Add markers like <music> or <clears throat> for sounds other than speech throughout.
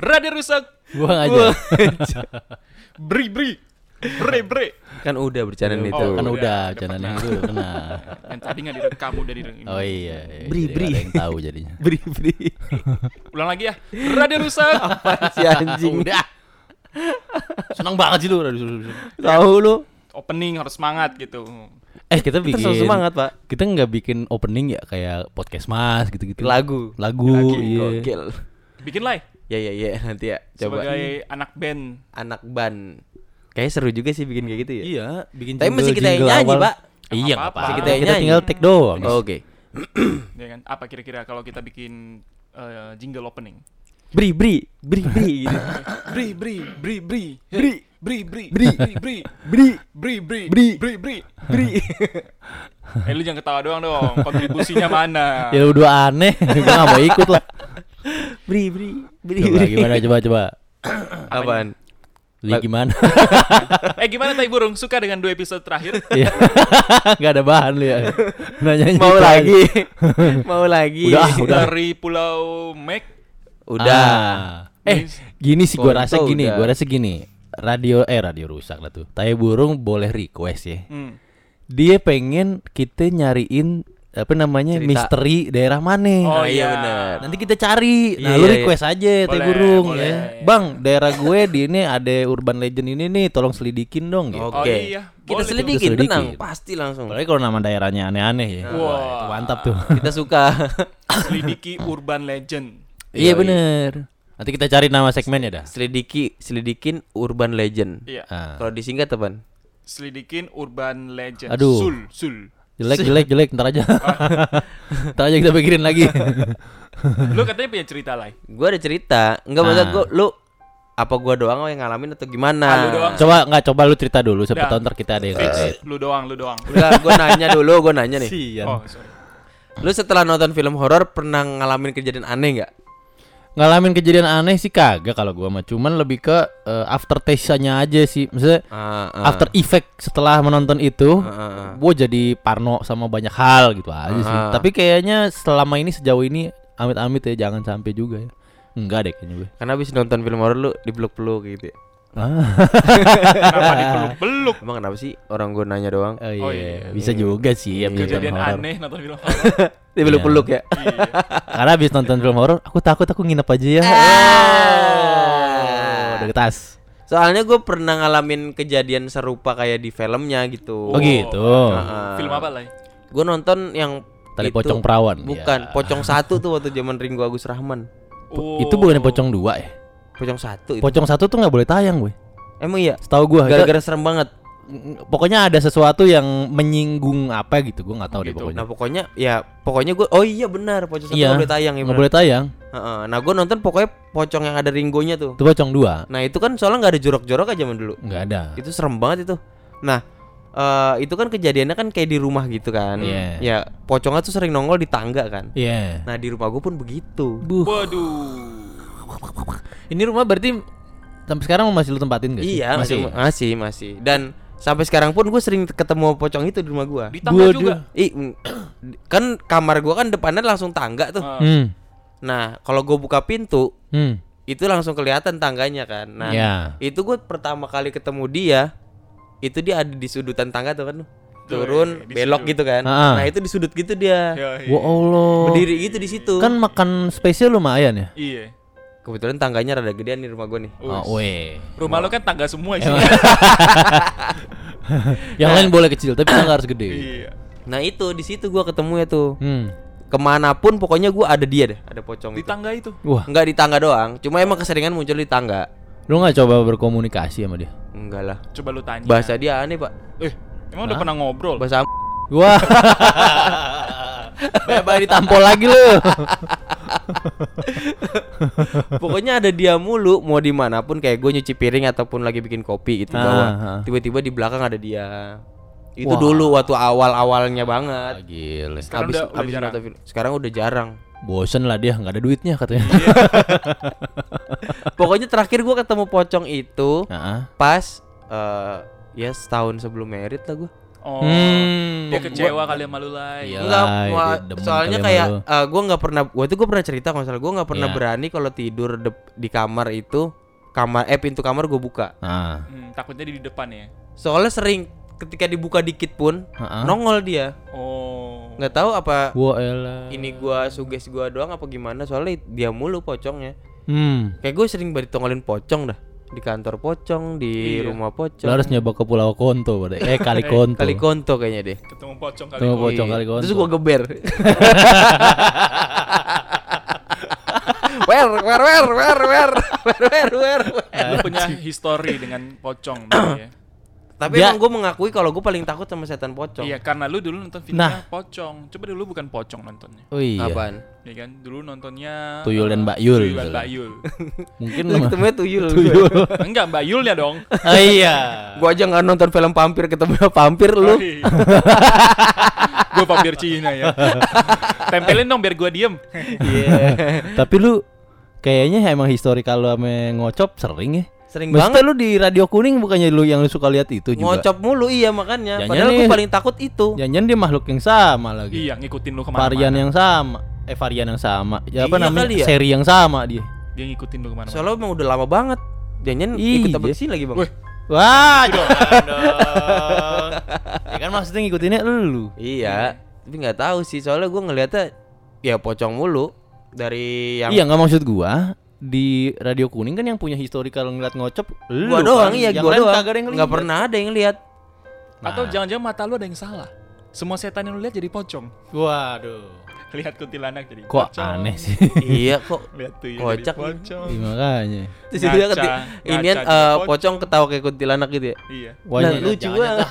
Radio rusak. Buang aja. <laughs> Bri bri. Bre bre. Kan udah bercanda Oh, itu. kan udah, pernah. yang dulu kena. <laughs> Yang tadi nggak direkam udah direkam. Oh iya, iya Bri, jadi bri. ada yang tahu jadinya. <laughs> Beri beri. Ulang lagi ya. Radio rusak. si anjing. Udah. Senang banget sih lu. Tahu lu. Opening harus semangat gitu. Eh kita Kita bikin selalu semangat, Pak. Kita nggak bikin opening ya kayak podcast mas gitu-gitu. Lagu. Lagu. Lagi iya. gokil. Bikin lah. Ya ya ya <laughs> nanti ya coba Sebagai anak band. anak ban. Kayaknya seru juga sih bikin kayak gitu ya. Iya, bikin Tapi mesti kita yang jingle nyanyi, awal. Pak. Iya, apa-apa. apa-apa. Kita yang Kita nyanyi. tinggal take doang. Oke. <clears throat> Ya kan? Apa kira-kira kalau kita bikin eh, jingle opening? Bri bri bri bri <laughs> gitu. Bri bri bri bri. Bri. Bri bri Bri. bri bri Bri bri bri Bri. bri bri. bri. Eh lu jangan ketawa doang dong. Kontribusinya mana? Ya udah aneh, <laughs> gua nggak mau ikut lah. Bri bri bri. Coba gimana coba coba. <coughs> Apaan? Li gimana? <laughs> Eh gimana Tai Burung? Suka dengan dua episode terakhir? <laughs> Iya. Gak ada bahan lu ya. Nanya Mau lagi. <laughs> Mau lagi. Udah, udah. Dari Pulau Mek. Udah. Ah. Eh, gini sih gua rasa gini, udah. gua rasa gini. Radio eh radio rusak lah tuh. Tai burung boleh request ya. Hmm. Dia pengen kita nyariin apa namanya Cerita. misteri daerah mana. Oh, Oh iya iya. benar. Nanti kita cari. Nah, Iya, lu iya, request aja Tai Boleh, burung boleh. ya. Bang, daerah gue di ini ada urban legend ini nih, tolong selidikin dong gitu. Oke. Oh, iya. Kita Boleh selidikin, Kita selidikin. tenang, pasti langsung. Apalagi kalau nama daerahnya aneh-aneh ya. Wah. Wah, itu mantap tuh. <laughs> Kita suka. <laughs> Selidiki Urban Legend. iya Yoi. bener. Nanti kita cari nama segmennya dah. Selidiki, selidikin urban legend. Iya. Ah. Kalau disingkat apaan? Selidikin Urban Legend. Aduh. Sul, sul. Jelek, <laughs> jelek, jelek, ntar aja. <laughs> ntar aja kita pikirin lagi. <laughs> Lu katanya punya cerita lah. Gua ada cerita. Enggak maksud Ah. gua lu apa gua doang yang ngalamin atau gimana? Ah, lu doang. coba nggak coba lu cerita dulu siapa tahu ntar kita ada yang relate. lu doang, lu doang. Enggak, gua nanya dulu, gua nanya nih. Sian. Oh, sorry. Lu setelah nonton film horor pernah ngalamin kejadian aneh nggak? Ngalamin kejadian aneh sih kagak kalau gua mah cuman lebih ke eh, after taste-nya aja sih. Maksudnya Ah, ah. after effect setelah menonton itu ah, ah. gue jadi parno sama banyak hal gitu aja sih. Ah. Tapi kayaknya selama ini sejauh ini amit-amit ya jangan sampai juga ya. Enggak deh kayaknya gue. Karena habis nonton film horor lu dipeluk-peluk gitu ya. Kenapa <laughs> dipeluk-peluk? Emang kenapa sih orang gua nanya doang? Oh iya, Oh, iya. bisa juga sih ya Iya. Kejadian horor. aneh nonton film <laughs> horor. Dipeluk-peluk ya. Iya. Karena habis nonton film horor, aku takut aku nginep aja ya. Ah. Oh, udah tas. Soalnya gue pernah ngalamin kejadian serupa kayak di filmnya gitu. Oh, gitu. Ah. Film apa lah? Gue nonton yang Tali itu- pocong perawan. Bukan, Ya. pocong satu tuh waktu zaman Ringo Agus Rahman. Oh. Itu bukan pocong dua ya? Pocong satu itu. Pocong satu tuh nggak boleh tayang, gue. Emang iya. Setahu gua. itu- Gara-gara serem banget. pokoknya ada sesuatu yang menyinggung apa gitu, gua nggak tahu deh Gitu. pokoknya. Nah pokoknya ya pokoknya gue oh iya benar pocong satu Iya, nggak boleh tayang ya Nggak benar. boleh tayang. Heeh. Nah gue nonton pokoknya pocong yang ada Ringonya tuh. Itu pocong dua. Nah itu kan soalnya nggak ada jorok-jorok aja zaman dulu. Nggak ada. Itu serem banget itu. Nah eh itu kan kejadiannya kan kayak di rumah gitu kan. Iya. Ya pocongnya tuh sering nongol di tangga kan. Iya. Nah di rumah gue pun begitu. Buh. Waduh. Ini rumah berarti sampai sekarang masih lu tempatin gak sih? Iya masih masih masih. Dan sampai sekarang pun gue sering ketemu pocong itu di rumah gue. Di tangga Waduh. juga. Ih, <clears throat> mm, kan kamar gua kan depannya langsung tangga tuh. Ah. Hmm. Nah, kalau gua buka pintu, Hmm. itu langsung kelihatan tangganya kan. Nah, Ya. itu gue pertama kali ketemu dia, itu dia ada di sudutan tangga tuh kan. Turun, di belok sudut. gitu kan. Ah. Nah, itu di sudut gitu dia. Ya, iya. Wah Allah. Berdiri gitu di situ. Kan makan spesial lumayan ya. Iya. Kebetulan tangganya rada gedean nih rumah gua nih. Oh, weh. Rumah lo kan tangga semua isinya. <laughs> Yang lain boleh kecil, tapi tangga harus gede. Iya. Nah, itu di situ gua ketemu ya tuh. Hmm. Ke mana pun pokoknya gua ada dia deh, ada pocong Di itu. tangga itu. Wah, Enggak di tangga doang, cuma emang keseringan muncul di tangga. lu nggak coba berkomunikasi sama dia? Enggak lah. Coba lu tanya. Bahasa dia aneh, Pak. Eh, emang udah pernah ngobrol? Bahasa <laughs> Wah. <laughs> Banyak ditampol lagi lu. <laughs> Pokoknya ada dia mulu mau di mana pun kayak gue nyuci piring ataupun lagi bikin kopi gitu Ah, bawah. ah. Tiba-tiba di belakang ada dia. Itu Wah. dulu waktu awal-awalnya banget. Gile. Sekarang Habis udah- udah habis jarang. nonton film. Sekarang udah jarang. Bosen lah dia, nggak ada duitnya katanya. <laughs> Pokoknya terakhir gua ketemu pocong itu Heeh. pas eh ya setahun sebelum merit lah gua. Oh. Hmm. Dia kecewa kali sama lu lah. Iya. Enggak, gua- soalnya kayak lu. eh, gua nggak pernah gua tuh gua pernah cerita kalau salah gua nggak pernah Iya. berani kalau tidur dep- di kamar itu kamar eh pintu kamar gua buka. Nah, Hmm, takutnya di depan ya. Soalnya sering ketika dibuka dikit pun Heeh. nongol dia. Oh. Nggak tahu apa Wah elah. ini gua suges gua doang apa gimana soalnya dia mulu pocongnya. Hmm. Kayak gue sering banget ditongolin pocong dah. Di kantor pocong, di Iya. rumah pocong. Lo harus nyoba ke Pulau Konto, pada. Eh kali <laughs> Konto. Kali konto kayaknya deh. Ketemu pocong kali. Ketemu pocong Iya. kali Konto. Terus gua geber. <laughs> wer wer wer wer wer wer wer wer. Lu punya history dengan pocong ya. <clears throat> Tapi Dia- emang gue mengakui kalau gue paling takut sama setan pocong. Iya, karena lu dulu nonton Nah. filmnya pocong. Coba dulu bukan pocong nontonnya. Oh iya. Apaan? Ya kan? Dulu nontonnya Tuyul dan eh, Mbak Yul. Tuyul dan Mbak Yul. <laughs> Mungkin Lu ketemunya tuyul. <laughs> tuyul. <laughs> Enggak, Mbak Yulnya dong. oh iya. Gua aja nggak nonton film vampir ketemu vampir lu. gue vampir Cina ya. Tempelin dong biar gue diem. Iya. Tapi lu kayaknya emang historikal lu sama ngocop sering ya. Sering Maksudnya banget lu di radio kuning bukannya lu yang lu suka lihat itu juga. ngocop mulu iya makanya. Jangan Padahal gue nih. paling takut itu. Jangan dia makhluk yang sama lagi. Iya, ngikutin lu ke mana-mana. Varian yang sama. Eh varian yang sama. Ya apa Iya namanya? kali ya? Seri yang sama dia. Dia ngikutin lu ke mana-mana. Soalnya emang udah lama banget. Jangan Iya. ikut apa sih lagi bang? Weh. Wah, jangan dong. <laughs> Ya kan maksudnya ngikutinnya lu. Iya. Tapi nggak tahu sih soalnya gue ngeliatnya ya pocong mulu dari yang Iya nggak maksud gua di radio kuning kan yang punya historikal ngeliat ngocop lu gua doang kan. iya Yang gua doang. kagak ada yang Nggak pernah ada yang lihat. Atau Nah. jangan-jangan mata lu ada yang salah. Semua setan yang lu lihat jadi pocong. Waduh. <laughs> Lihat kuntilanak jadi Kok pocong. aneh sih. <laughs> iya kok. Lihat tuh ya Kocak jadi pocong. Iya, makanya. Terus dia Ngaca, keti- ini eh, jadi pocong ketawa kayak kuntilanak gitu ya. Iya. Wah, Nah, lucu banget.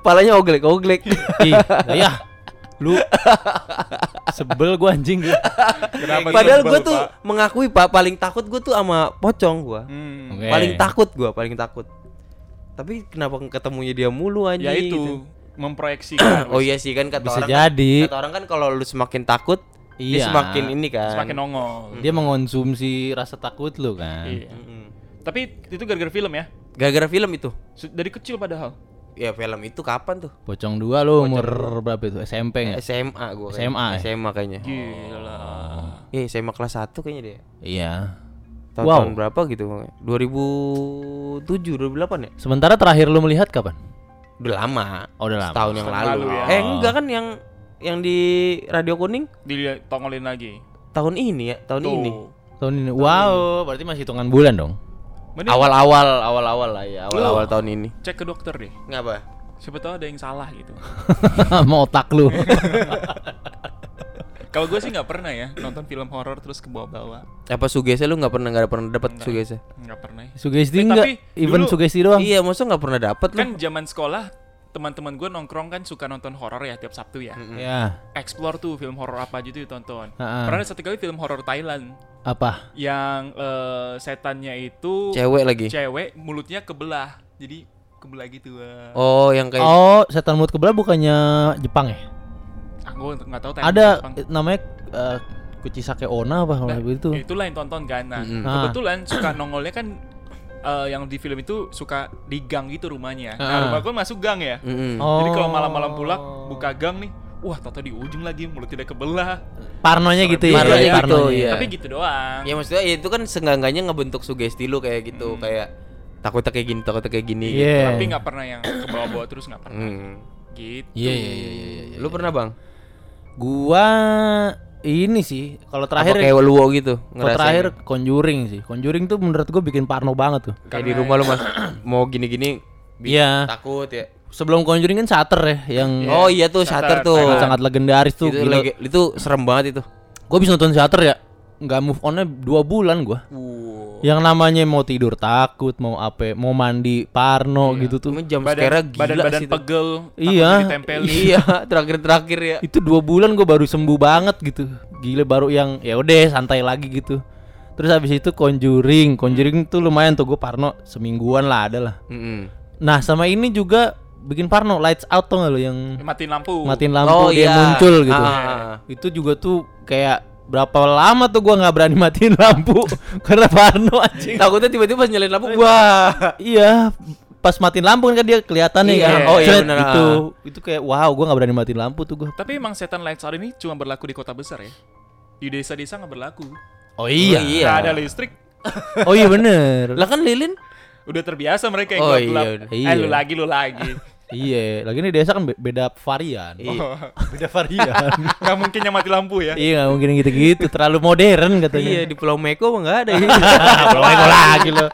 Palanya oglek-oglek. Ih, ya. Lu <laughs> sebel gua anjing gua. Kenapa Padahal gue tuh Pak? mengakui Pak paling takut gue tuh sama pocong gua. Hmm. Oke. Paling takut gua, paling takut. Tapi kenapa ketemunya dia mulu anjing? Ya gitu. itu memproyeksikan. <coughs> Oh iya sih kan kata Bisa orang jadi. Kan, kata orang kan kalau lu semakin takut, dia Iya. semakin ini kan. Semakin nongol. Dia mengonsumsi rasa takut lu kan. Iya. Mm-mm. Tapi itu gara-gara film ya. Gara-gara film itu. Dari kecil padahal. Ya film itu kapan tuh? Pocong dua lu umur berapa itu? SMP nggak? SMA gua kayaknya. SMA ya? SMA kayaknya. Gila. Iya, SMA kelas 1 kayaknya dia. Iya. Tahun, Wow. tahun berapa gitu? 2007, 2008 ya? Sementara terakhir lu melihat kapan? Udah lama. Oh, udah lama. Setahun yang lalu. lalu ya. Eh, enggak kan yang yang di Radio Kuning Dilihat tongolin lagi. tahun ini ya, tahun Tuh. ini. Tahun ini. Wow, berarti masih hitungan bulan dong. Mending Awal-awal, awal-awal lah ya, awal-awal tahun ini. cek ke dokter deh. Ngapa? Siapa tahu ada yang salah gitu. <laughs> Mau otak lu. <laughs> Kalau gue sih nggak pernah ya nonton film horor terus ke bawah-bawah. Apa sugese lu nggak pernah nggak pernah dapat Enggak. sugese? Nggak pernah. ya. sugesti Eh, enggak? tapi Even dulu- sugesti doang. Iya, masa nggak pernah dapat lu? Kan zaman sekolah teman-teman gue nongkrong kan suka nonton horor ya tiap Sabtu ya. Ya. Explore tuh film horor apa aja tuh ditonton. Ha-ha. Pernah ada satu kali film horor Thailand Apa? yang eh, setannya itu Cewek lagi. cewek mulutnya kebelah. Jadi kebelah gitu. wah. Oh, yang kayak Oh, setan mulut kebelah bukannya Jepang ya? Ah, gue nggak tahu Thailand Ada Jepang. eh, namanya eh, Kuchisake Onna apa Nah, itu? Itulah yang tonton kan. Nah, Mm-mm. Ah. kebetulan suka nongolnya kan eh, yang di film itu suka di gang gitu rumahnya. Ah. Nah, rumah gue masuk gang ya. Mm-mm. Jadi kalau Oh. malam-malam pulang buka gang nih, wah tata di ujung lagi mulut tidak kebelah. Parnonya gitu ya. Parnonya gitu, parnonya. iya. Tapi gitu doang. Ya maksudnya ya itu kan seenggaknya ngebentuk sugesti lu kayak gitu, Hmm. kayak takutnya kayak gini, takutnya kayak gini Iya. gitu. Tapi nggak pernah yang ke bawah-bawah terus nggak pernah. Hmm. Gitu. Iya, iya, iya, iya, iya. Lu pernah, Bang? Gua ini sih kalau terakhir Apa kayak luwo gitu kalau terakhir Conjuring sih. Conjuring tuh menurut gua bikin parno banget tuh. kayak di rumah lu Mas <clears throat> mau gini-gini Iya. takut ya. Sebelum Conjuring kan Shutter ya yang Oh iya tuh Shutter, Shutter tuh. Sangat legendaris tuh. itu, itu serem banget itu. Gua bisa nonton Shutter ya. Nggak move onnya dua bulan gua. Wow. Yang namanya mau tidur takut, mau apa, mau mandi parno Iya. gitu tuh. Jam Badan, sekarang gila badan-badan sih itu. pegel. Iya. <laughs> Iya, terakhir-terakhir ya. Itu dua bulan gue baru sembuh banget gitu. Gila baru yang ya udah santai lagi gitu. Terus habis itu Conjuring, Conjuring tuh lumayan tuh gue parno semingguan lah ada lah. Mm-mm. Nah sama ini juga bikin parno Lights Out tuh gak lo yang Matiin lampu. matiin lampu Oh, dia iya. muncul gitu. Ah, ah, ah. Itu juga tuh kayak berapa lama tuh gua nggak berani matiin lampu <laughs> karena parno anjing. Takutnya tiba-tiba pas nyalain lampu, wah. iya, pas matiin lampu kan dia kelihatannya Iya. kan. Oh, iya Cet, bener, Itu itu kayak wow, gua nggak berani matiin lampu tuh gua. Tapi emang setan lights out ini cuma berlaku di kota besar ya. Di desa-desa nggak berlaku. Oh iya. Oh, iya. Nggak ada listrik. Oh iya bener. Lah kan lilin Udah terbiasa mereka yang Oh, gelap-gelap. iya. Iya. Eh lu lagi lu lagi. Iya, lagi ini desa kan be- beda varian. Iya. <laughs> Beda varian. Nggak mungkin yang mati lampu ya. iya, nggak mungkin gitu-gitu, terlalu modern katanya. Iya di Pulau Meko mah nggak ada ya. <laughs> Belum lagi lagi lo.